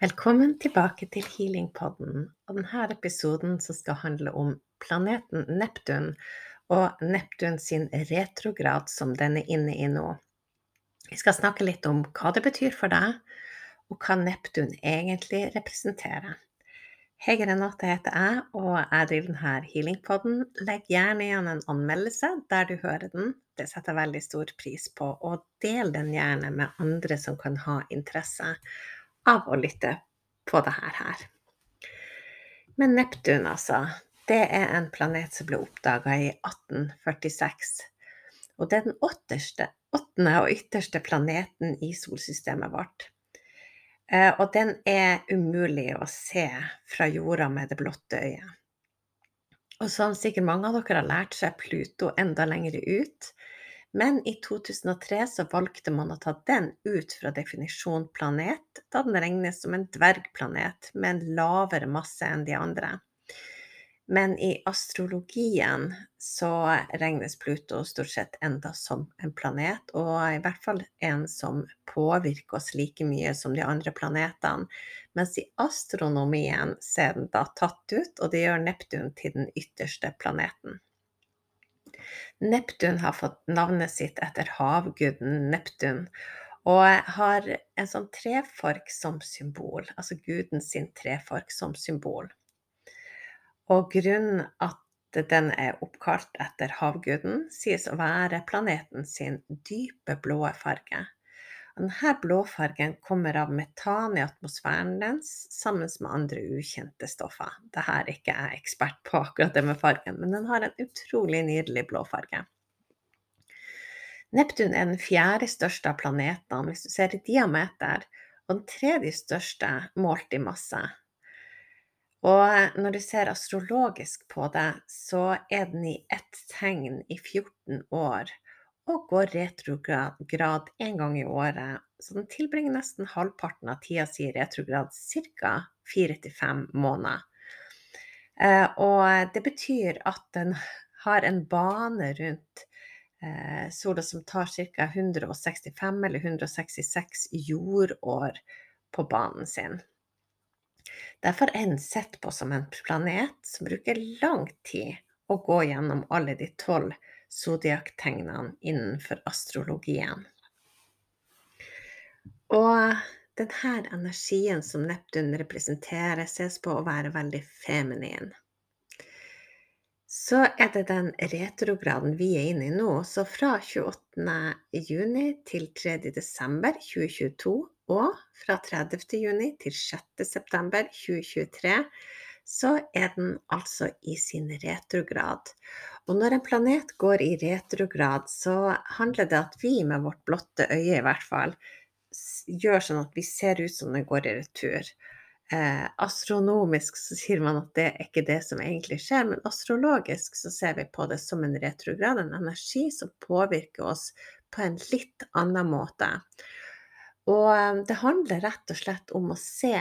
Velkommen tilbake til Healingpodden og denne episoden skal handle om planeten Neptun og Neptun sin retrograd som den er inne i nå. Vi skal snakke litt om hva det betyr for deg, og hva Neptun egentlig representerer. Hege Renate heter jeg, og jeg driver denne healingpodden. Legg gjerne igjen en anmeldelse der du hører den. Det setter jeg veldig stor pris på. Og del den gjerne med andre som kan ha interesse av å lytte på det her. Men Neptun, altså, det er en planet som ble oppdaga i 1846. Og det er den åttende, åttende og ytterste planeten i solsystemet vårt. Eh, og den er umulig å se fra jorda med det blotte øyet. Og som sikkert mange av dere har lært, så er Pluto enda lenger ut. Men i 2003 så valgte man å ta den ut fra definisjon planet, da den regnes som en dvergplanet med en lavere masse enn de andre. Men i astrologien så regnes Pluto stort sett enda som en planet, og i hvert fall en som påvirker oss like mye som de andre planetene. Mens i astronomien så er den da tatt ut, og det gjør Neptun til den ytterste planeten. Neptun har fått navnet sitt etter havguden Neptun, og har en sånn trefork som symbol, altså guden sin trefork som symbol. Og grunnen at den er oppkalt etter havguden, sies å være planeten sin dype blå farge. Denne blåfargen kommer av metan i atmosfæren dens sammen med andre ukjente stoffer. Dette er ikke jeg ekspert på, akkurat det med fargen, men den har en utrolig nydelig blåfarge. Neptun er den fjerde største av planetene hvis du ser i diameter, og den tredje største målt i masse. Og når du ser astrologisk på det, så er den i ett tegn i 14 år og går retrograd én gang i året, så den tilbringer nesten halvparten av tida si i retrograd, ca. fire til fem måneder. Eh, og det betyr at den har en bane rundt eh, sola som tar ca. 165 eller 166 jordår på banen sin. Derfor er den sett på som en planet som bruker lang tid å gå gjennom alle de tolv zodiaktegnene innenfor astrologien. Og denne energien som Neptun representerer, ses på å være veldig feminin. Så er det den retrograden vi er inne i nå. Så fra 28. juni til 3. desember 2022 og fra 30. juni til 6. september 2023 så er den altså i sin retrograd. Og når en planet går i retrograd, så handler det at vi med vårt blotte øye i hvert fall gjør sånn at vi ser ut som den går i retur. Eh, astronomisk så sier man at det er ikke det som egentlig skjer, men astrologisk så ser vi på det som en retrograd, en energi som påvirker oss på en litt annen måte. Og eh, det handler rett og slett om å se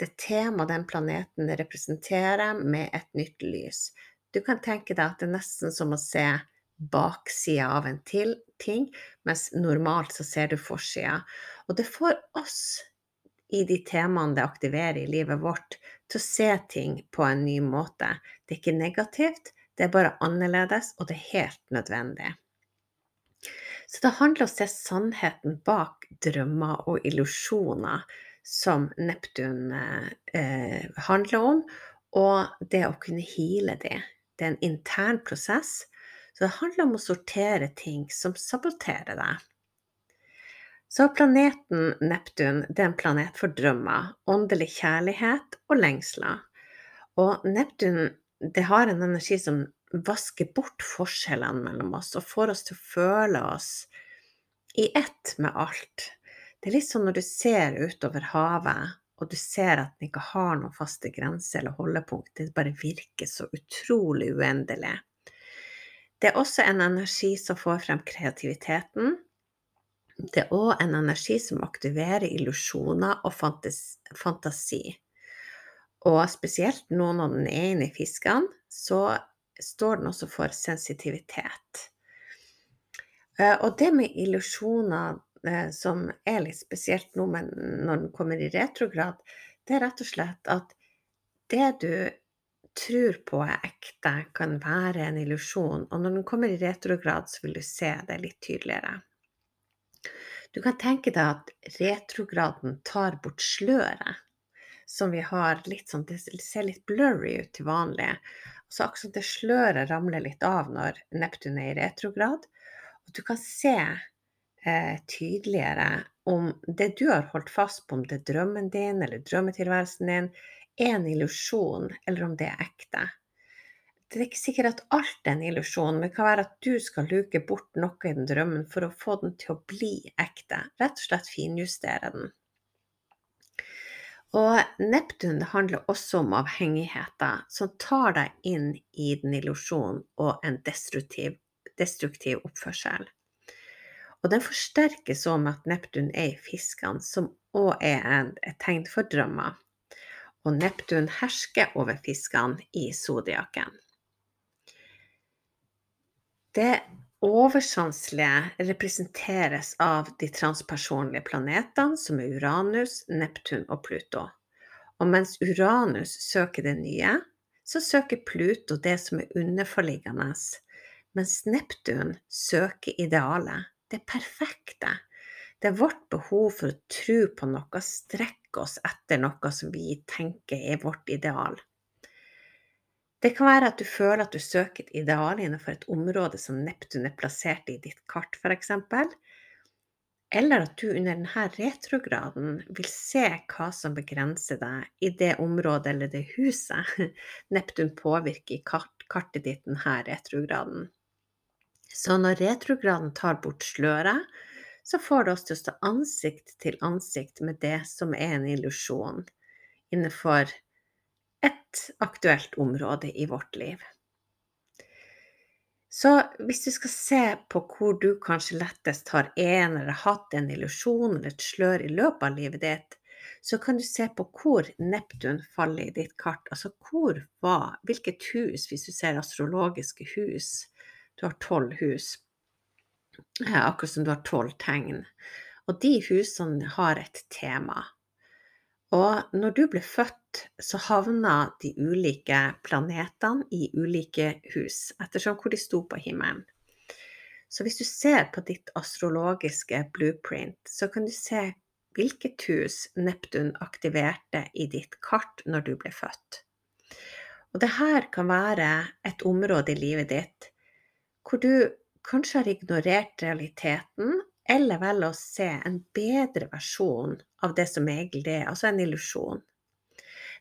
det temaet den planeten representerer, med et nytt lys. Du kan tenke deg at det er nesten som å se baksida av en til ting, mens normalt så ser du forsida. Og det får oss, i de temaene det aktiverer i livet vårt, til å se ting på en ny måte. Det er ikke negativt, det er bare annerledes, og det er helt nødvendig. Så det handler om å se sannheten bak drømmer og illusjoner som Neptun eh, handler om, og det å kunne hile det. Det er en intern prosess, så det handler om å sortere ting som saboterer deg. Så planeten Neptun det er en planet for drømmer, åndelig kjærlighet og lengsler. Og Neptun det har en energi som vasker bort forskjellene mellom oss og får oss til å føle oss i ett med alt. Det er litt sånn når du ser utover havet og du ser at den ikke har noen faste grenser eller holdepunkt. Det bare virker så utrolig uendelig. Det er også en energi som får frem kreativiteten. Det er òg en energi som aktiverer illusjoner og fantasi. Og spesielt nå når den er inne i fiskene, så står den også for sensitivitet. Eh, og det med illusjoner som er litt spesielt nå, men når den kommer i retrograd, det er rett og slett at det du tror på er ekte, kan være en illusjon, og når den kommer i retrograd, så vil du se det litt tydeligere. Du kan tenke deg at retrograden tar bort sløret, som vi har litt sånn Det ser litt blurry ut til vanlig. Så akkurat det sløret ramler litt av når Neptun er i retrograd. Og du kan se eh, tydeligere om det du har holdt fast på, om det er drømmen din eller drømmetilværelsen din, er en illusjon, eller om det er ekte. Det er ikke sikkert at alt er en illusjon, men det kan være at du skal luke bort noe i den drømmen for å få den til å bli ekte. Rett og slett finjustere den. Og Neptun handler også om avhengigheter som tar deg inn i den illusjonen og en destruktiv, destruktiv oppførsel. Og den forsterkes òg med at Neptun er i fiskene, som òg er et tegn for drømmer. Og Neptun hersker over fiskene i zodiaken. Det oversanselige representeres av de transpersonlige planetene, som er Uranus, Neptun og Pluto. Og mens Uranus søker det nye, så søker Pluto det som er underforliggende, mens Neptun søker idealet det perfekte. Det er vårt behov for å tro på noe, strekke oss etter noe som vi tenker er vårt ideal. Det kan være at du føler at du søker et ideal innenfor et område som Neptun er plassert i ditt kart, f.eks. Eller at du under denne retrograden vil se hva som begrenser deg i det området eller det huset Neptun påvirker i kartet ditt denne retrograden. Så når retrograden tar bort sløret, så får det oss til å stå ansikt til ansikt med det som er en illusjon innenfor et aktuelt område i vårt liv. Så hvis du skal se på hvor du kanskje lettest har en eller hatt en illusjon eller et slør i løpet av livet ditt, så kan du se på hvor Neptun faller i ditt kart. Altså hvor var, hvilket hus, hvis du ser astrologiske hus, du har tolv hus. Akkurat som du har tolv tegn. Og de husene har et tema. Og når du ble født, så havna de ulike planetene i ulike hus, ettersom hvor de sto på himmelen. Så hvis du ser på ditt astrologiske blueprint, så kan du se hvilket hus Neptun aktiverte i ditt kart når du ble født. Og det her kan være et område i livet ditt hvor du kanskje har ignorert realiteten, eller velger å se en bedre versjon av det som egentlig er, altså en illusjon.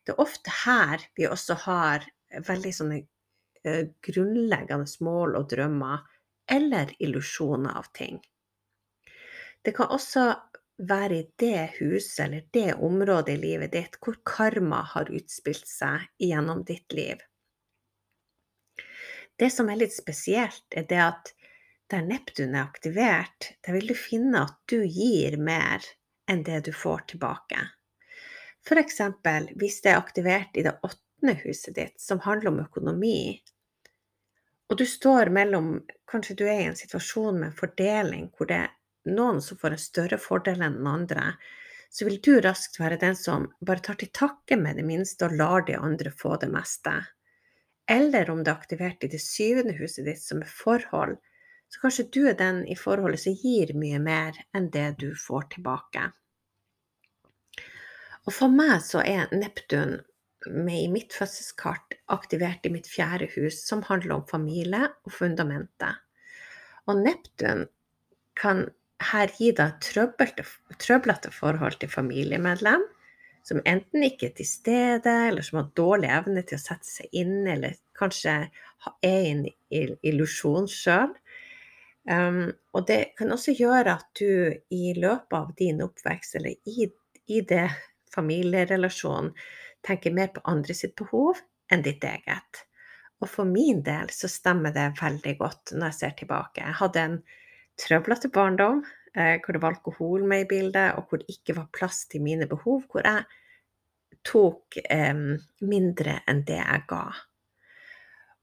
Det er ofte her vi også har veldig sånne uh, grunnleggende mål og drømmer, eller illusjoner av ting. Det kan også være i det huset eller det området i livet ditt hvor karma har utspilt seg gjennom ditt liv. Det som er litt spesielt, er det at der Neptun er aktivert, der vil du finne at du gir mer enn det du får tilbake. F.eks. hvis det er aktivert i det åttende huset ditt, som handler om økonomi, og du står mellom Kanskje du er i en situasjon med en fordeling hvor det er noen som får en større fordel enn den andre, så vil du raskt være den som bare tar til takke med det minste og lar de andre få det meste eller om det er aktivert i det syvende huset ditt som er forhold, så kanskje du er den i forholdet som gir mye mer enn det du får tilbake. Og for meg så er Neptun med i mitt fødselskart aktivert i mitt fjerde hus, som handler om familie og fundamentet. Og Neptun kan her gi deg trøblete forhold til familiemedlem, som enten ikke er til stede, eller som har dårlig evne til å sette seg inn, eller kanskje er i en illusjon sjøl. Um, og det kan også gjøre at du i løpet av din oppvekst, eller i, i det familierelasjonen, tenker mer på andre sitt behov enn ditt eget. Og for min del så stemmer det veldig godt når jeg ser tilbake. Jeg hadde en trøblete barndom eh, hvor det var alkohol med i bildet, og hvor det ikke var plass til mine behov, hvor jeg tok eh, mindre enn det jeg ga.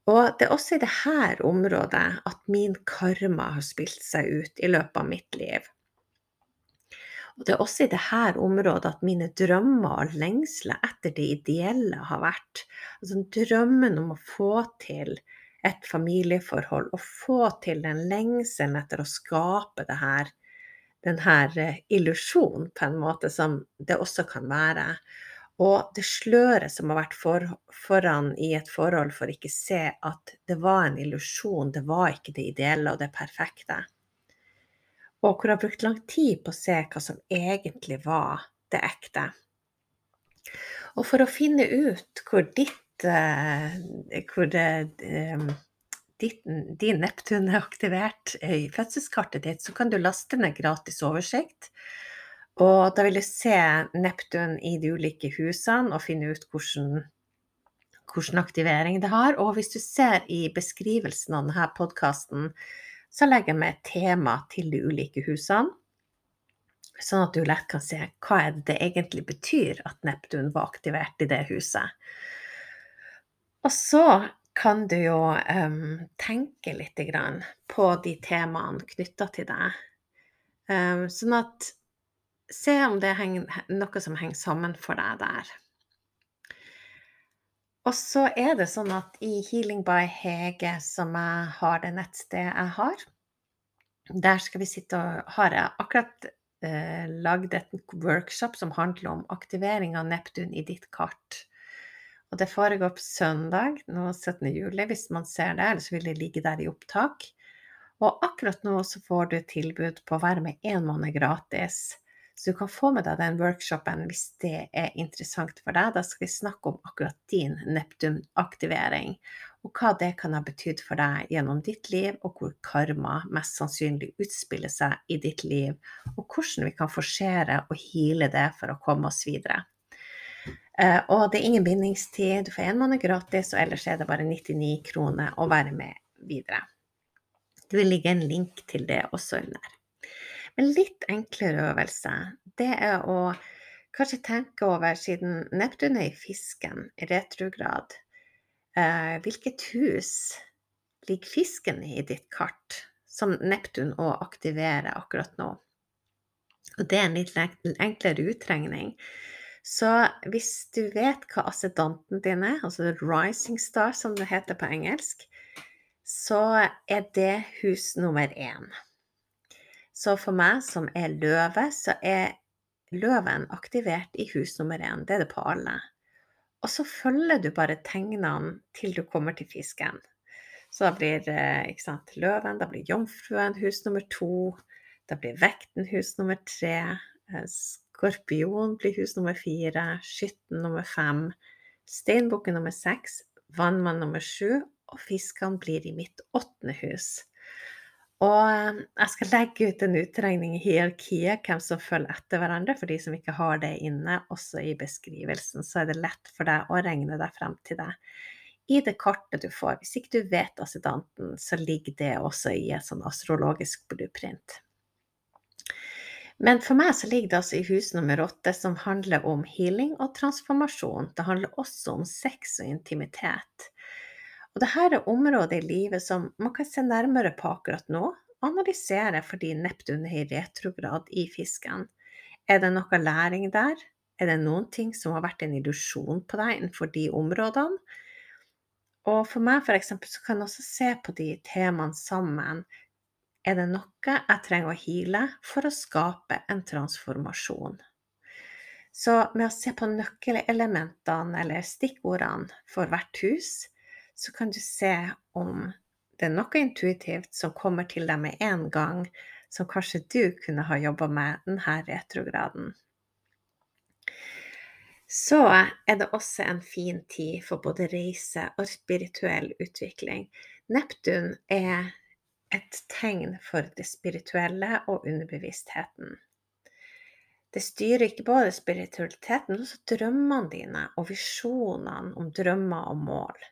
Og det er også i dette området at min karma har spilt seg ut i løpet av mitt liv. Og det er også i dette området at mine drømmer og lengsler etter det ideelle har vært. Altså drømmen om å få til et familieforhold, og få til den lengselen etter å skape det her, den her eh, illusjonen, på en måte, som det også kan være. Og det sløret som har vært for, foran i et forhold for ikke se at det var en illusjon, det var ikke det ideelle og det perfekte og hvor jeg har brukt lang tid på å se hva som egentlig var det ekte. Og for å finne ut hvor ditt eh, hvor eh, ditt, din Neptun er aktivert i fødselskartet ditt, så kan du laste ned gratis oversikt. Og da vil du se Neptun i de ulike husene og finne ut hvordan, hvordan aktivering det har. Og hvis du ser i beskrivelsen av denne podkasten, så legger jeg med et tema til de ulike husene, sånn at du lett kan se hva er det egentlig betyr at Neptun var aktivert i det huset. Og så kan du jo um, tenke litt på de temaene knytta til deg. Um, sånn at Se om det er noe som henger sammen for deg der. Og så er det sånn at i Healing by Hege, som jeg har det nettstedet jeg har, der skal vi sitte og har jeg akkurat eh, lagd et workshop som handler om aktivering av Neptun i ditt kart. Og det foregår på søndag nå 17. juli, hvis man ser det, så vil det ligge der i opptak. Og akkurat nå så får du tilbud på å være med én måned gratis. Så du kan få med deg den workshopen hvis det er interessant for deg. Da skal vi snakke om akkurat din Neptun-aktivering, og hva det kan ha betydd for deg gjennom ditt liv, og hvor karma mest sannsynlig utspiller seg i ditt liv, og hvordan vi kan forsere og heale det for å komme oss videre. Uh, og det er ingen bindingstid, du får én måned gratis, og ellers er det bare 99 kroner å være med videre. Det vil ligge en link til det også under. En litt enklere øvelse, det er å kanskje tenke over, siden Neptun er i fisken, i retrograd, eh, hvilket hus ligger fisken i ditt kart, som Neptun òg aktiverer akkurat nå? Og det er en litt enklere utregning. Så hvis du vet hva assedanten din er, altså rising star som det heter på engelsk, så er det hus nummer én. Så for meg som er løve, så er løven aktivert i hus nummer én. Det er det på alle. Og så følger du bare tegnene til du kommer til fisken. Så da blir eh, sant, løven, da blir jomfruen hus nummer to. Da blir vekten hus nummer tre. Eh, skorpion blir hus nummer fire. Skytten nummer fem. Steinbukken nummer seks. Vannmann nummer sju. Og fiskene blir i mitt åttende hus. Og eh, jeg skal legge ut en utregning i hierarkiet, hvem som følger etter hverandre, for de som ikke har det inne, også i beskrivelsen. Så er det lett for deg å regne deg frem til det. I det kartet du får, hvis ikke du vet assidanten, så ligger det også i et sånn astrologisk blueprint. Men for meg så ligger det altså i hus nummer åtte, som handler om healing og transformasjon. Det handler også om sex og intimitet. Og dette er områder i livet som man kan se nærmere på akkurat nå, analysere fordi Neptun er i retrograd i fisken. Er det noe læring der? Er det noen ting som har vært en illusjon på deg innenfor de områdene? Og for meg for eksempel, så kan jeg også se på de temaene sammen. Er det noe jeg trenger å heale for å skape en transformasjon? Så med å se på nøkkelelementene eller stikkordene for hvert hus, så kan du se om det er noe intuitivt som kommer til deg med en gang, som kanskje du kunne ha jobba med denne retrograden. Så er det også en fin tid for både reise og spirituell utvikling. Neptun er et tegn for det spirituelle og underbevisstheten. Det styrer ikke bare spiritualiteten, men også drømmene dine og visjonene om drømmer og mål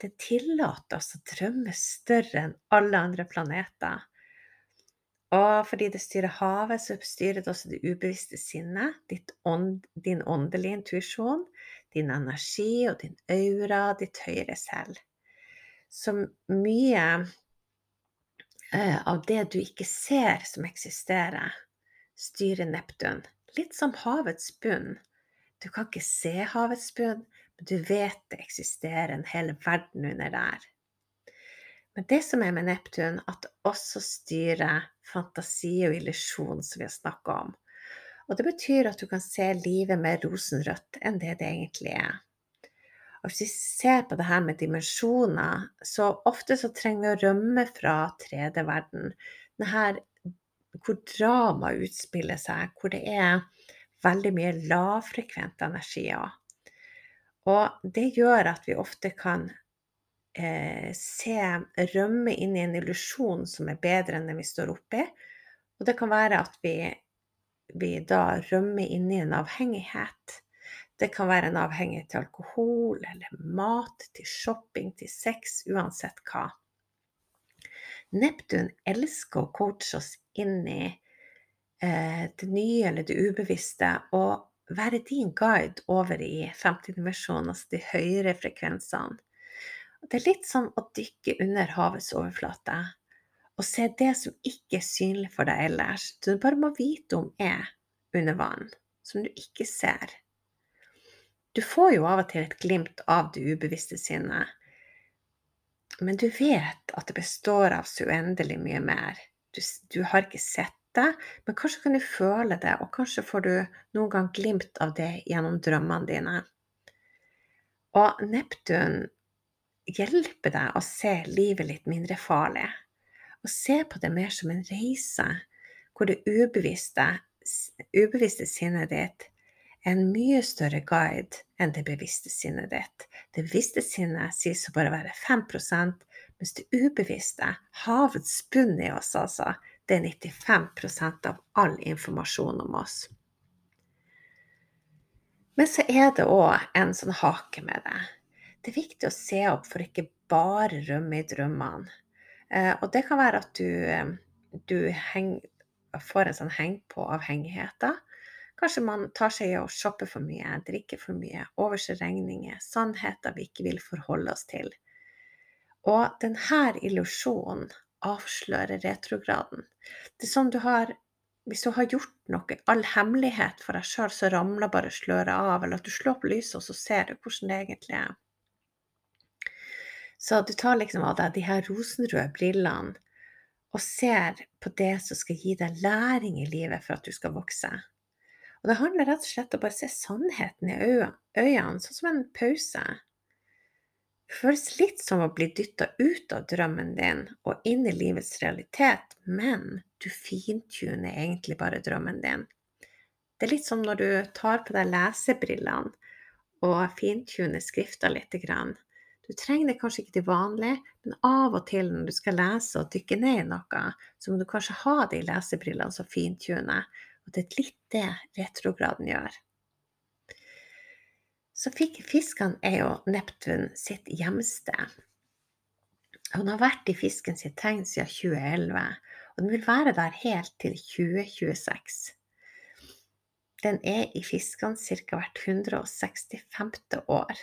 det tillater oss å drømme større enn alle andre planeter. Og fordi det styrer havet, så styrer det også det ubevisste sinnet, ånd, din åndelige intuisjon, din energi og din aura, ditt høyere selv. Så mye eh, av det du ikke ser som eksisterer, styrer Neptun, litt som havets bunn. Du kan ikke se havets bunn, du vet det eksisterer en hel verden under der. Men det som er med Neptun, at det også styrer fantasi og illusjon, som vi har snakka om. Og det betyr at du kan se livet mer rosenrødt enn det det egentlig er. Og hvis vi ser på det her med dimensjoner, så ofte så trenger vi å rømme fra 3D-verden. hvor drama utspiller seg, hvor det er veldig mye lavfrekvente energier. Og det gjør at vi ofte kan eh, se rømme inn i en illusjon som er bedre enn den vi står oppi. Og det kan være at vi, vi da rømmer inn i en avhengighet. Det kan være en avhengighet til alkohol eller mat, til shopping, til sex, uansett hva. Neptun elsker å coache oss inn i eh, det nye eller det ubevisste, og være din guide over i femtedimensjonen, altså de høyere frekvensene. Det er litt som å dykke under havets overflate og se det som ikke er synlig for deg ellers, du bare må vite om er under vann, som du ikke ser. Du får jo av og til et glimt av det ubevisste sinnet, men du vet at det består av så uendelig mye mer. Du, du, har ikke sett det, men kanskje kan du føle det, og kanskje får du noen gang glimt av det gjennom drømmene dine. Og Neptun hjelper deg å se livet litt mindre farlig, og se på det mer som en reise hvor det ubevisste, ubevisste sinnet ditt er en mye større guide enn det bevisste sinnet ditt. Det bevisste sinnet sies å bare være 5% mens det ubevisste, havets bunn i oss altså, det er 95 av all informasjon om oss. Men så er det òg en sånn hake med det. Det er viktig å se opp for ikke bare rømme i drømmene. Eh, og det kan være at du, eh, du heng, får en sånn heng på avhengigheter. Kanskje man tar seg i å shoppe for mye, drikke for mye, overse regninger, sannheter vi ikke vil forholde oss til. Og denne illusjonen avslører retrograden. Det er sånn du har Hvis du har gjort noe, all hemmelighet for deg sjøl, så ramler bare sløret av, eller at du slår på lyset, og så ser du hvordan det egentlig er. Så du tar liksom av deg de her rosenrøde brillene og ser på det som skal gi deg læring i livet for at du skal vokse. Og det handler rett og slett om å bare se sannheten i øynene, sånn som en pause. Det føles litt som å bli dytta ut av drømmen din og inn i livets realitet, men du fintuner egentlig bare drømmen din. Det er litt som når du tar på deg lesebrillene og fintuner skrifta litt. Du trenger det kanskje ikke til vanlig, men av og til når du skal lese og dykke ned i noe, så må du kanskje ha de lesebrillene som fintuner, og det er litt det retrograden gjør. Så fiskene er jo Neptun sitt hjemsted. Hun har vært i fisken sitt tegn siden 2011, og den vil være der helt til 2026. Den er i fiskene ca. hvert 165. år.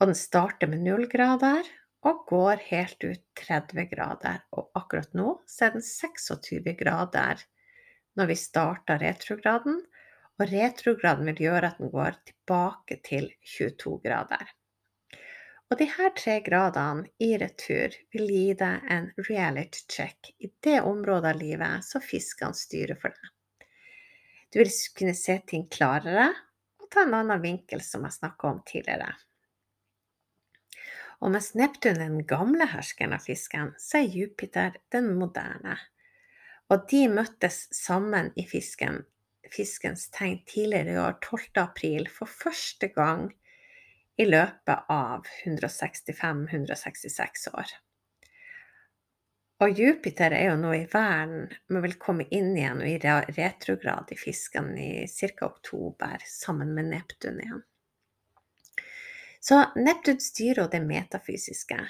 Og den starter med null grader og går helt ut 30 grader. Og akkurat nå så er den 26 grader når vi starter retrograden, og retrograden vil gjøre at den går tilbake til 22 grader. Og de her tre gradene i retur vil gi deg en reality check i det området av livet som fiskene styrer for deg. Du vil kunne se ting klarere og ta en annen vinkel, som jeg snakka om tidligere. Og mens Neptun er den gamle herskeren av fisken, så er Jupiter den moderne. Og de møttes sammen i fisken, fiskens tegn tidligere i år, 12. april, for første gang i løpet av 165-166 år. Og Jupiter er jo nå i verden, men vil komme inn igjen og i retrograd i fisken i ca. oktober, sammen med Neptun igjen. Så Neptun styrer det metafysiske.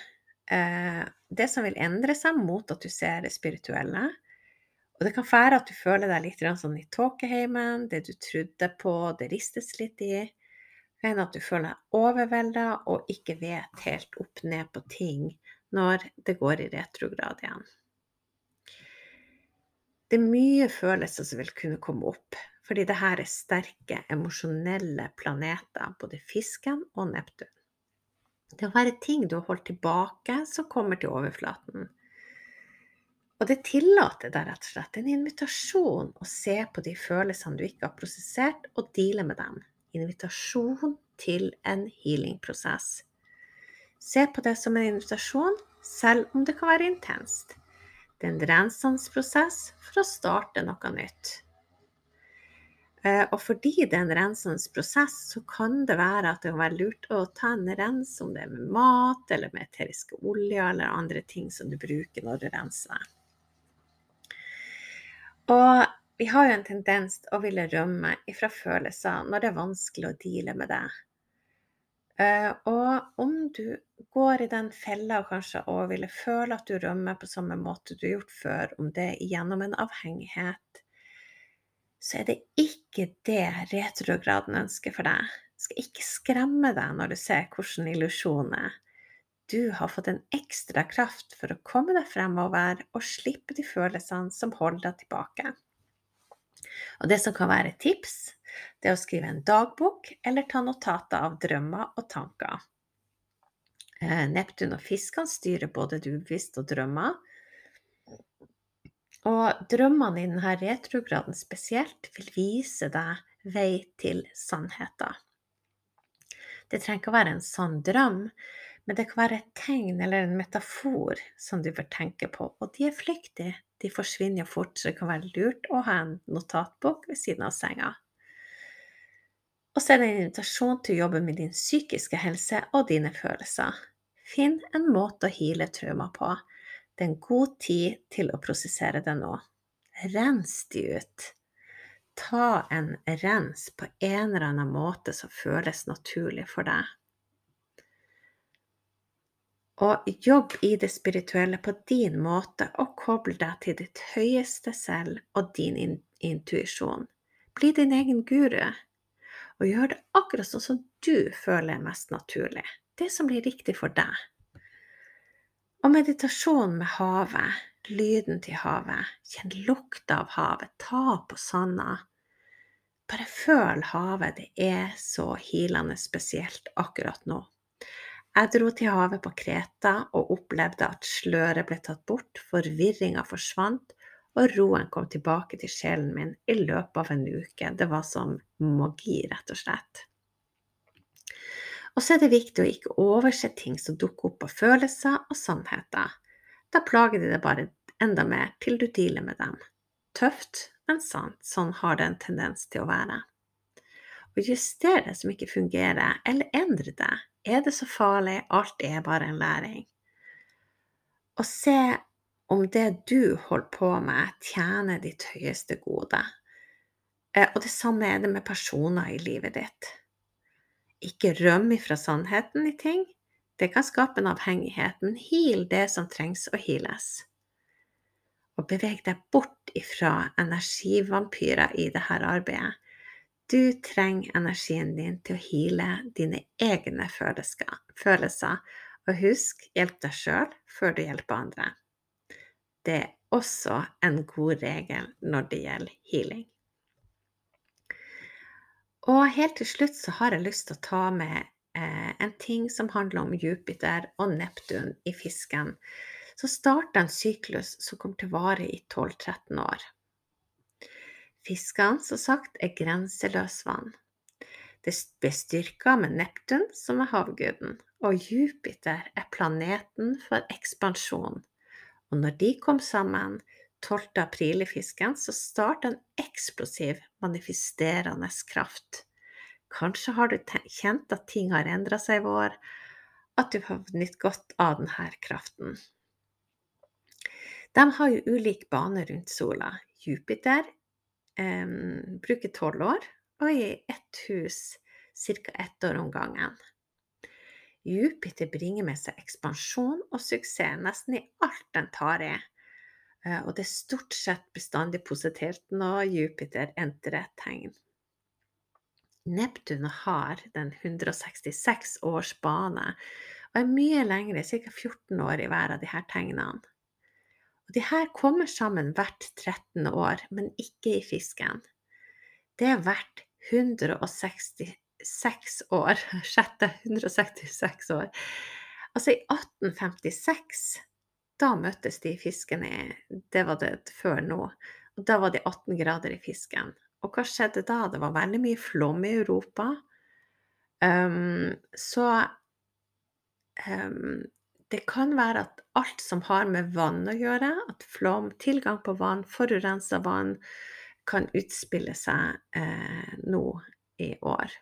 Eh, det som vil endre seg mot at du ser det spirituelle. Og det kan være at du føler deg litt sånn i tåkeheimen, det du trodde på, det ristes litt i. Det kan at du føler deg overvelda og ikke vet helt opp ned på ting når det går i retrograd igjen. Det er mye følelser som vil kunne komme opp, fordi det her er sterke emosjonelle planeter, både fisken og Neptun. Det kan være ting du har holdt tilbake, som kommer til overflaten. Og det tillater deg rett og slett en invitasjon å se på de følelsene du ikke har prosessert, og deale med dem. Invitasjon til en healingprosess. Se på det som en invitasjon, selv om det kan være intenst. Det er en rensende prosess for å starte noe nytt. Eh, og fordi det er en rensende prosess, så kan det være at det kan være lurt å ta en rens, om det er med mat eller med eteriske oljer eller andre ting som du bruker når du renser. Og vi har jo en tendens til å ville rømme ifra følelser når det er vanskelig å deale med det. Eh, og om du går i den fella kanskje òg ville føle at du rømmer på samme måte du har gjort før, om det er gjennom en avhengighet, så er det ikke det retrograden ønsker for deg. Det skal ikke skremme deg når du ser hvordan illusjonen er. Du har fått en ekstra kraft for å komme deg fremover og slippe de følelsene som holder deg tilbake. Og det som kan være et tips, det er å skrive en dagbok eller ta notater av drømmer og tanker. Eh, Neptun og fiskene styrer både det ubevisste og drømmer. Og drømmene i denne retrograden spesielt vil vise deg vei til sannheten. Det trenger ikke å være en sann drøm, men det kan være et tegn eller en metafor som du bør tenke på, og de er flyktige. De forsvinner fort, så det kan være lurt å ha en notatbok ved siden av senga. Og så er det en invitasjon til å jobbe med din psykiske helse og dine følelser. Finn en måte å hile traumer på. Det er en god tid til å prosessere det nå. Rens de ut. Ta en rens på en eller annen måte som føles naturlig for deg. Og jobb i det spirituelle på din måte, og koble deg til ditt høyeste selv og din intuisjon. Bli din egen guru og gjør det akkurat sånn som du føler er mest naturlig. Det som blir riktig for deg. Og meditasjon med havet, lyden til havet, kjenn lukta av havet, ta på sanda. Bare føl havet, det er så hilende spesielt akkurat nå. Jeg dro til havet på Kreta og opplevde at sløret ble tatt bort, forvirringa forsvant, og roen kom tilbake til sjelen min i løpet av en uke. Det var som magi, rett og slett. Og så er det viktig å ikke overse ting som dukker opp av følelser og sannheter. Da plager de deg bare enda mer til du dealer med dem. Tøft, men sant. Sånn har det en tendens til å være. Og juster det som ikke fungerer, eller endre det. Er det så farlig? Alt er bare en læring. Og se om det du holder på med, tjener ditt høyeste gode. Eh, og det samme er det med personer i livet ditt. Ikke røm ifra sannheten i ting. Det kan skape en avhengighet, men heal det som trengs å heales. Og beveg deg bort ifra energivampyrer i dette arbeidet. Du trenger energien din til å heale dine egne følelser. Og husk, hjelp deg sjøl før du hjelper andre. Det er også en god regel når det gjelder healing. Og helt til slutt så har jeg lyst til å ta med eh, en ting som handler om Jupiter og Neptun i fisken. Så starter en syklus som kommer til å vare i 12-13 år. Fiskene, som sagt, er grenseløs vann. Det ble styrka med Neptun, som er havguden, og Jupiter er planeten for ekspansjon. Og når de kom sammen 12. april i fisken, så starta en eksplosiv, manifesterende kraft. Kanskje har du kjent at ting har endra seg i vår, at du har nytt godt av denne kraften. De har jo ulik bane rundt sola. Jupiter eh, bruker tolv år, og i ett hus ca. ett år om gangen. Jupiter bringer med seg ekspansjon og suksess nesten i alt den tar i. Eh, og det er stort sett bestandig positivt når Jupiter entrer et tegn. Neptun har den 166 års bane og er mye lengre, ca. 14 år i hver av disse tegnene. Og de her kommer sammen hvert 13. år, men ikke i fisken. Det er hvert 166 år. Sjette 166 år. Altså i 1856, da møttes de i fisken i Det var det før nå. Og da var det 18 grader i fisken. Og hva skjedde da? Det var veldig mye flom i Europa. Um, så um, det kan være at alt som har med vann å gjøre, at flom, tilgang på vann, forurensa vann, kan utspille seg eh, nå i år.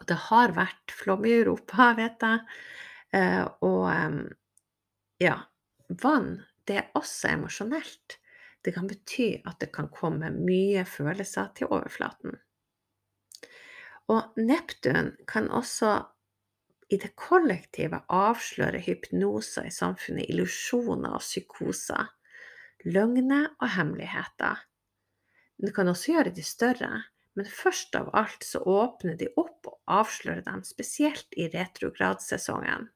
Og det har vært flom i Europa, vet jeg. Eh, og eh, ja, vann, det er også emosjonelt. Det kan bety at det kan komme mye følelser til overflaten. Og Neptun kan også i det kollektive avslører hypnoser i samfunnet, illusjoner og psykoser, løgner og hemmeligheter. Det kan også gjøre de større, men først av alt så åpner de opp og avslører dem, spesielt i retrogradsesongen.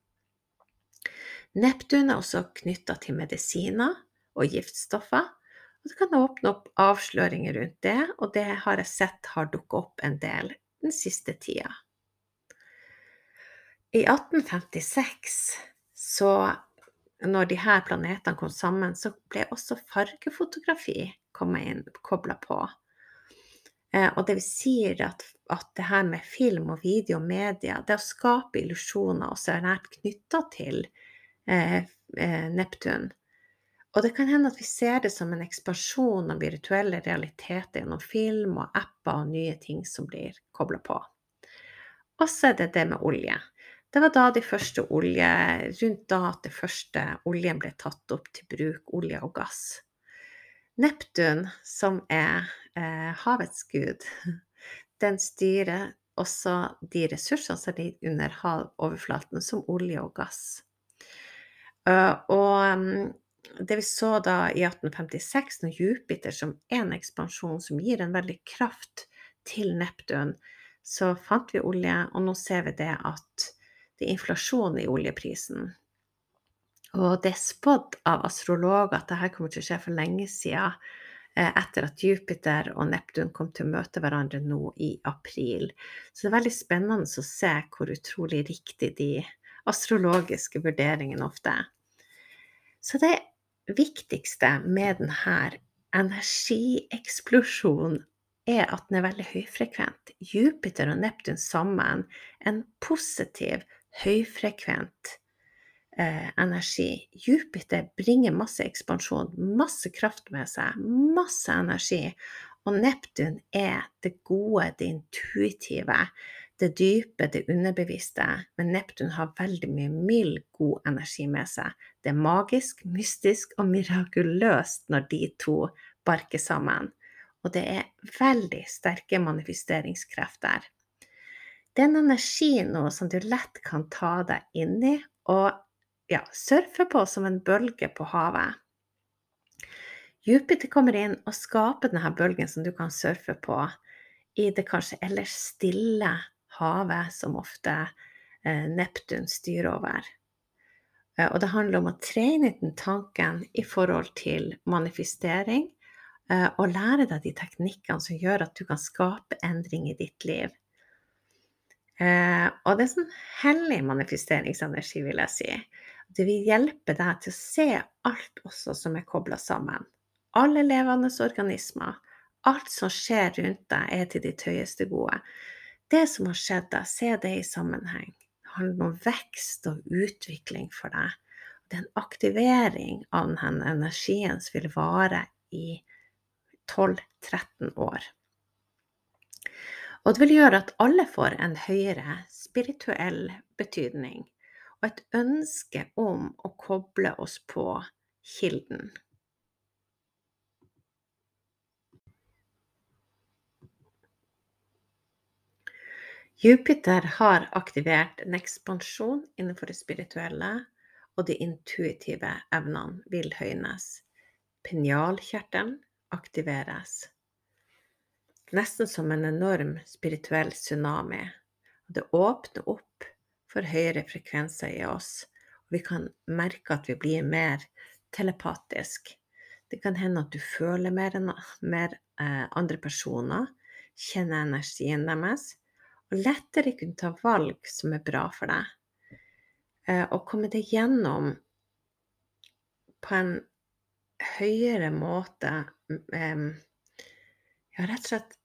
Neptun er også knytta til medisiner og giftstoffer, og det kan åpne opp avsløringer rundt det, og det har jeg sett har dukket opp en del den siste tida. I 1856, så når de her planetene kom sammen, så ble også fargefotografi kobla på. Eh, og det vil si at, at det her med film og video og media, det å skape illusjoner også er nært knytta til eh, eh, Neptun. Og det kan hende at vi ser det som en ekspansjon av virtuelle realiteter gjennom film og apper og nye ting som blir kobla på. Og så er det det med olje. Det var da de første olje, rundt da at det første oljen ble tatt opp til bruk, olje og gass. Neptun, som er eh, havets gud, den styrer også de ressursene som ligger under havoverflaten, som olje og gass. Uh, og um, det vi så da i 1856, når Jupiter som en ekspansjon som gir en veldig kraft til Neptun, så fant vi olje, og nå ser vi det at det er inflasjon i oljeprisen. Og det er spådd av astrologer at dette kommer til å skje for lenge siden, eh, etter at Jupiter og Neptun kom til å møte hverandre nå i april. Så det er veldig spennende å se hvor utrolig riktig de astrologiske vurderingene ofte er. Så det viktigste med denne energieksplosjonen er at den er veldig høyfrekvent. Jupiter og Neptun sammen, en positiv, høyfrekvent eh, energi. Jupiter bringer masse ekspansjon, masse kraft med seg, masse energi. Og Neptun er det gode, det intuitive, det dype, det underbevisste, men Neptun har veldig mye mild, god energi med seg. Det er magisk, mystisk og mirakuløst når de to barker sammen. Og det er veldig sterke manifesteringskrefter. Det er en energi nå som du lett kan ta deg inn i og ja, surfe på som en bølge på havet. Jupiter kommer inn og skaper denne bølgen som du kan surfe på i det kanskje ellers stille havet som ofte eh, Neptun styrer over. Eh, og det handler om å trene den tanken i forhold til manifestering, eh, og lære deg de teknikkene som gjør at du kan skape endring i ditt liv. Og det er sånn hellig manifesteringsenergi, vil jeg si. Det vil hjelpe deg til å se alt også som er kobla sammen. Alle levende organismer, alt som skjer rundt deg, er til ditt høyeste gode det som har skjedd deg, se det i sammenheng. Det handler om vekst og utvikling for deg. Det er en aktivering av den energien som vil vare i 12-13 år. Og det vil gjøre at alle får en høyere spirituell betydning og et ønske om å koble oss på kilden. Jupiter har aktivert en ekspansjon innenfor det spirituelle, og de intuitive evnene vil høynes. Pinjalkjertelen aktiveres. Nesten som en enorm spirituell tsunami. Det åpner opp for høyere frekvenser i oss, og vi kan merke at vi blir mer telepatisk. Det kan hende at du føler mer mer, eh, andre personer, kjenner energien deres, og lettere kunne ta valg som er bra for deg. Eh, og komme deg gjennom på en høyere måte eh, Ja, rett og slett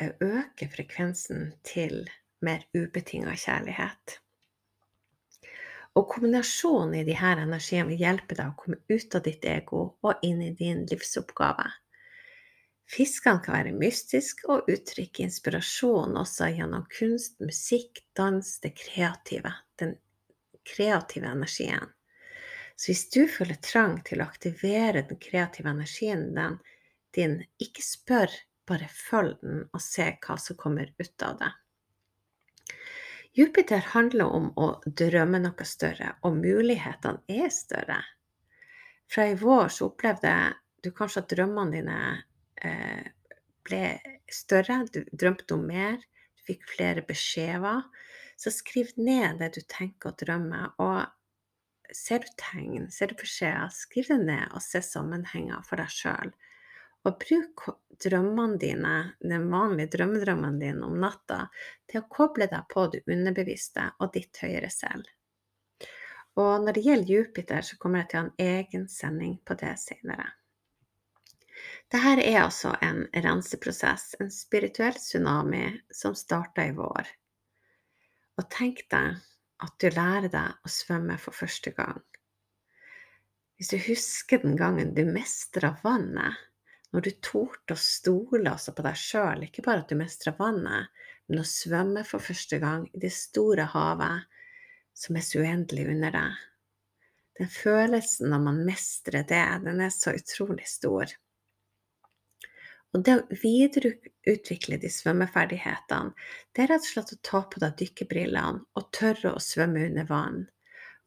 eh, øke frekvensen til mer ubetinga kjærlighet. Og kombinasjonen i her energiene vil hjelpe deg å komme ut av ditt ego og inn i din livsoppgave. Fiskene kan være mystiske og uttrykke inspirasjon også gjennom kunst, musikk, dans, det kreative. Den kreative energien. Så hvis du føler trang til å aktivere den kreative energien din, ikke spør, bare følg den og se hva som kommer ut av det. Jupiter handler om å drømme noe større, og mulighetene er større. Fra i vår så opplevde du kanskje at drømmene dine eh, ble større, du drømte om mer, du fikk flere beskjeder. Så skriv ned det du tenker og drømmer, og ser du tegn, ser du beskjeder, skriv det ned og se sammenhenger for deg sjøl. Og bruk drømmene dine, den vanlige drømmedrømmene dine om natta, til å koble deg på det underbevisste og ditt høyere selv. Og når det gjelder Jupiter, så kommer jeg til å ha en egen sending på det senere. Dette er altså en renseprosess, en spirituell tsunami som starta i vår. Og tenk deg at du lærer deg å svømme for første gang. Hvis du husker den gangen du mestra vannet, når du torde å stole også på deg sjøl, ikke bare at du mestrer vannet, men å svømme for første gang i det store havet som er så uendelig under deg. Den følelsen når man mestrer det, den er så utrolig stor. Og det å videreutvikle de svømmeferdighetene, det er rett og slett å ta på deg dykkerbrillene og tørre å svømme under vann.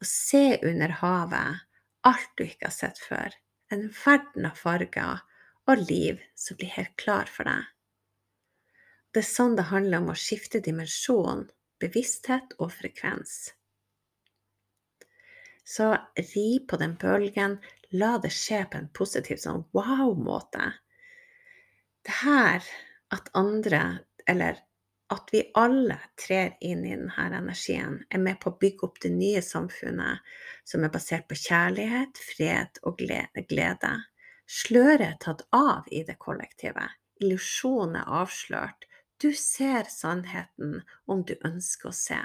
Og se under havet alt du ikke har sett før. En verden av farger og liv som blir helt klar for deg. Det er sånn det handler om å skifte dimensjon, bevissthet og frekvens. Så ri på den bølgen, la det skje på en positiv sånn wow-måte. Det her at andre, eller at vi alle trer inn i denne energien, er med på å bygge opp det nye samfunnet som er basert på kjærlighet, fred og glede. Sløret tatt av i det kollektive. Illusjonen er avslørt. Du ser sannheten om du ønsker å se.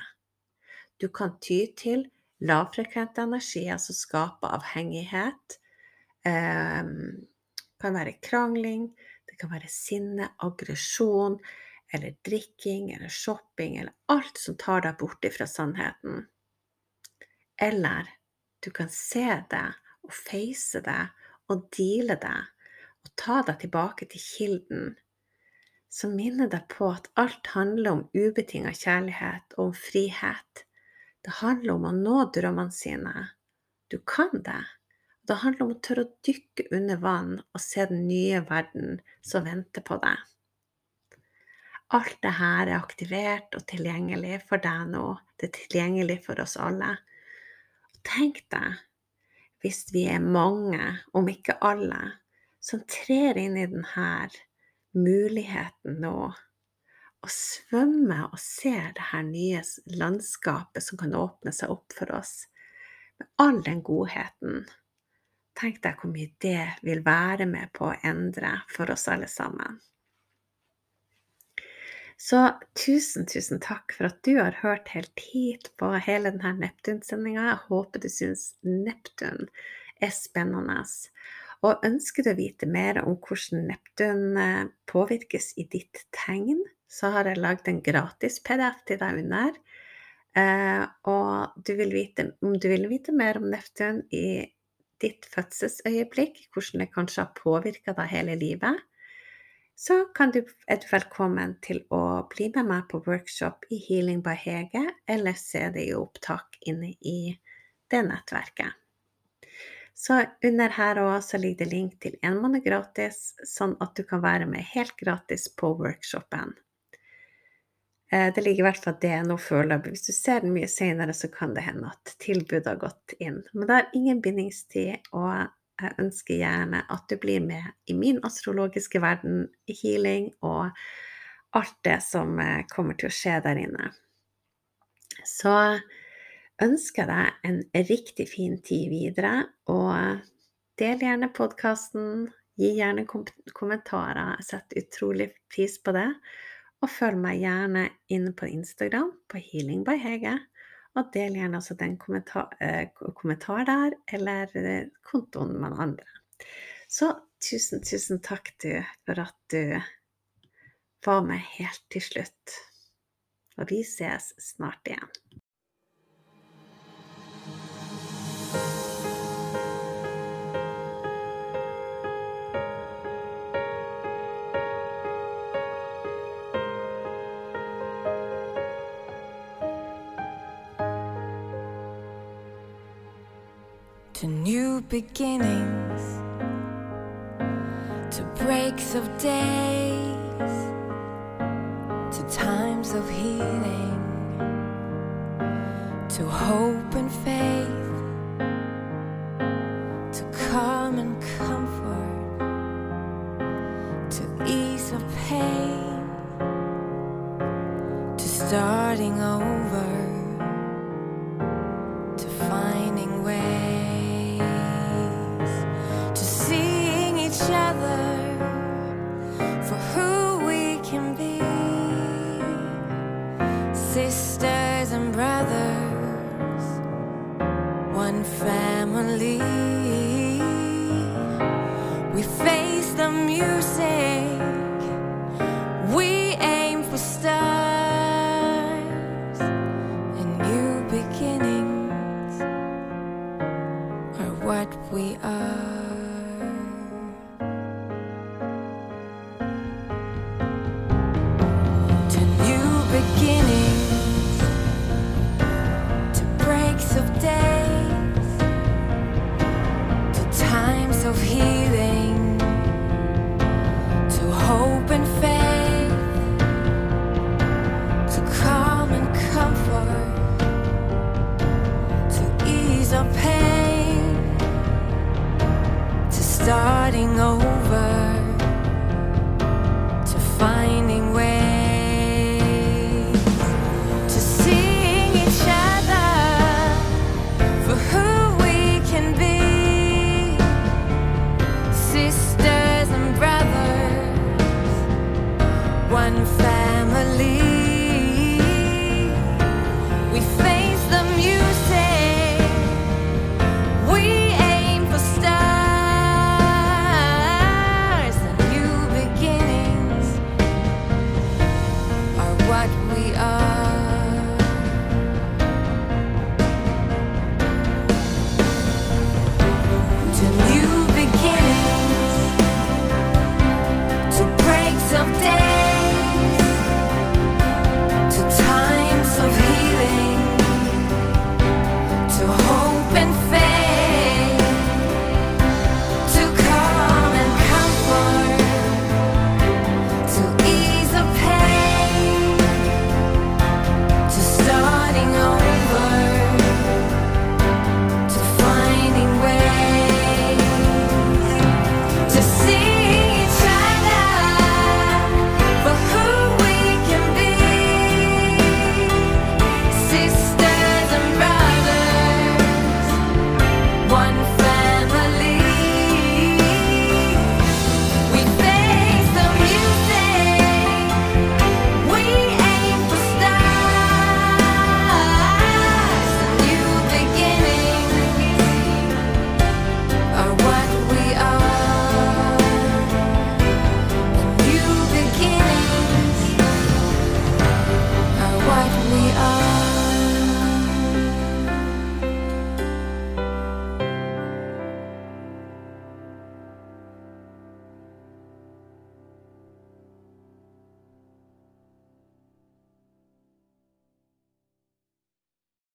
Du kan ty til lavfrekvente energier som skaper avhengighet. Det eh, kan være krangling, det kan være sinne, aggresjon, eller drikking eller shopping, eller alt som tar deg bort fra sannheten. Eller du kan se det og face det og deale deg og ta deg tilbake til kilden, som minner deg på at alt handler om ubetinga kjærlighet og om frihet. Det handler om å nå drømmene sine. Du kan det. Det handler om å tørre å dykke under vann og se den nye verden som venter på deg. Alt dette er aktivert og tilgjengelig for deg nå. Det er tilgjengelig for oss alle. Tenk deg hvis vi er mange, om ikke alle, som trer inn i denne muligheten nå, og svømmer og ser det her nye landskapet som kan åpne seg opp for oss, med all den godheten. Tenk deg hvor mye det vil være med på å endre for oss alle sammen. Så tusen, tusen takk for at du har hørt helt hit på hele denne Neptun-sendinga. Jeg håper du syns Neptun er spennende. Og ønsker du å vite mer om hvordan Neptun eh, påvirkes i ditt tegn, så har jeg lagd en gratis PDF til deg under. Eh, og du vite, om du vil vite mer om Neptun i ditt fødselsøyeblikk, hvordan det kanskje har påvirka deg hele livet, så kan du, er velkommen til å bli med meg på workshop i Healing by Hege, eller se det i opptak inne i det nettverket. Så under her òg ligger det link til en måned gratis, sånn at du kan være med helt gratis på workshopen. Eh, det ligger i hvert fall det nå foreløpig. Hvis du ser den mye senere, så kan det hende at tilbudet har gått inn. Men det har ingen bindingstid, og jeg ønsker gjerne at du blir med i min astrologiske verden, healing og alt det som eh, kommer til å skje der inne. Så ønsker jeg deg en riktig fin tid videre, og del gjerne podkasten. Gi gjerne kom kommentarer. Jeg setter utrolig pris på det. Og følg meg gjerne inne på Instagram på Healing by Hege. Og del gjerne også den kommentar, eh, kommentar der, eller eh, kontoen med andre. Så tusen, tusen takk du for at du var med helt til slutt. Og vi ses snart igjen. To new beginnings, to breaks of days, to times of healing, to hope and faith, to calm and comfort, to ease of pain, to starting over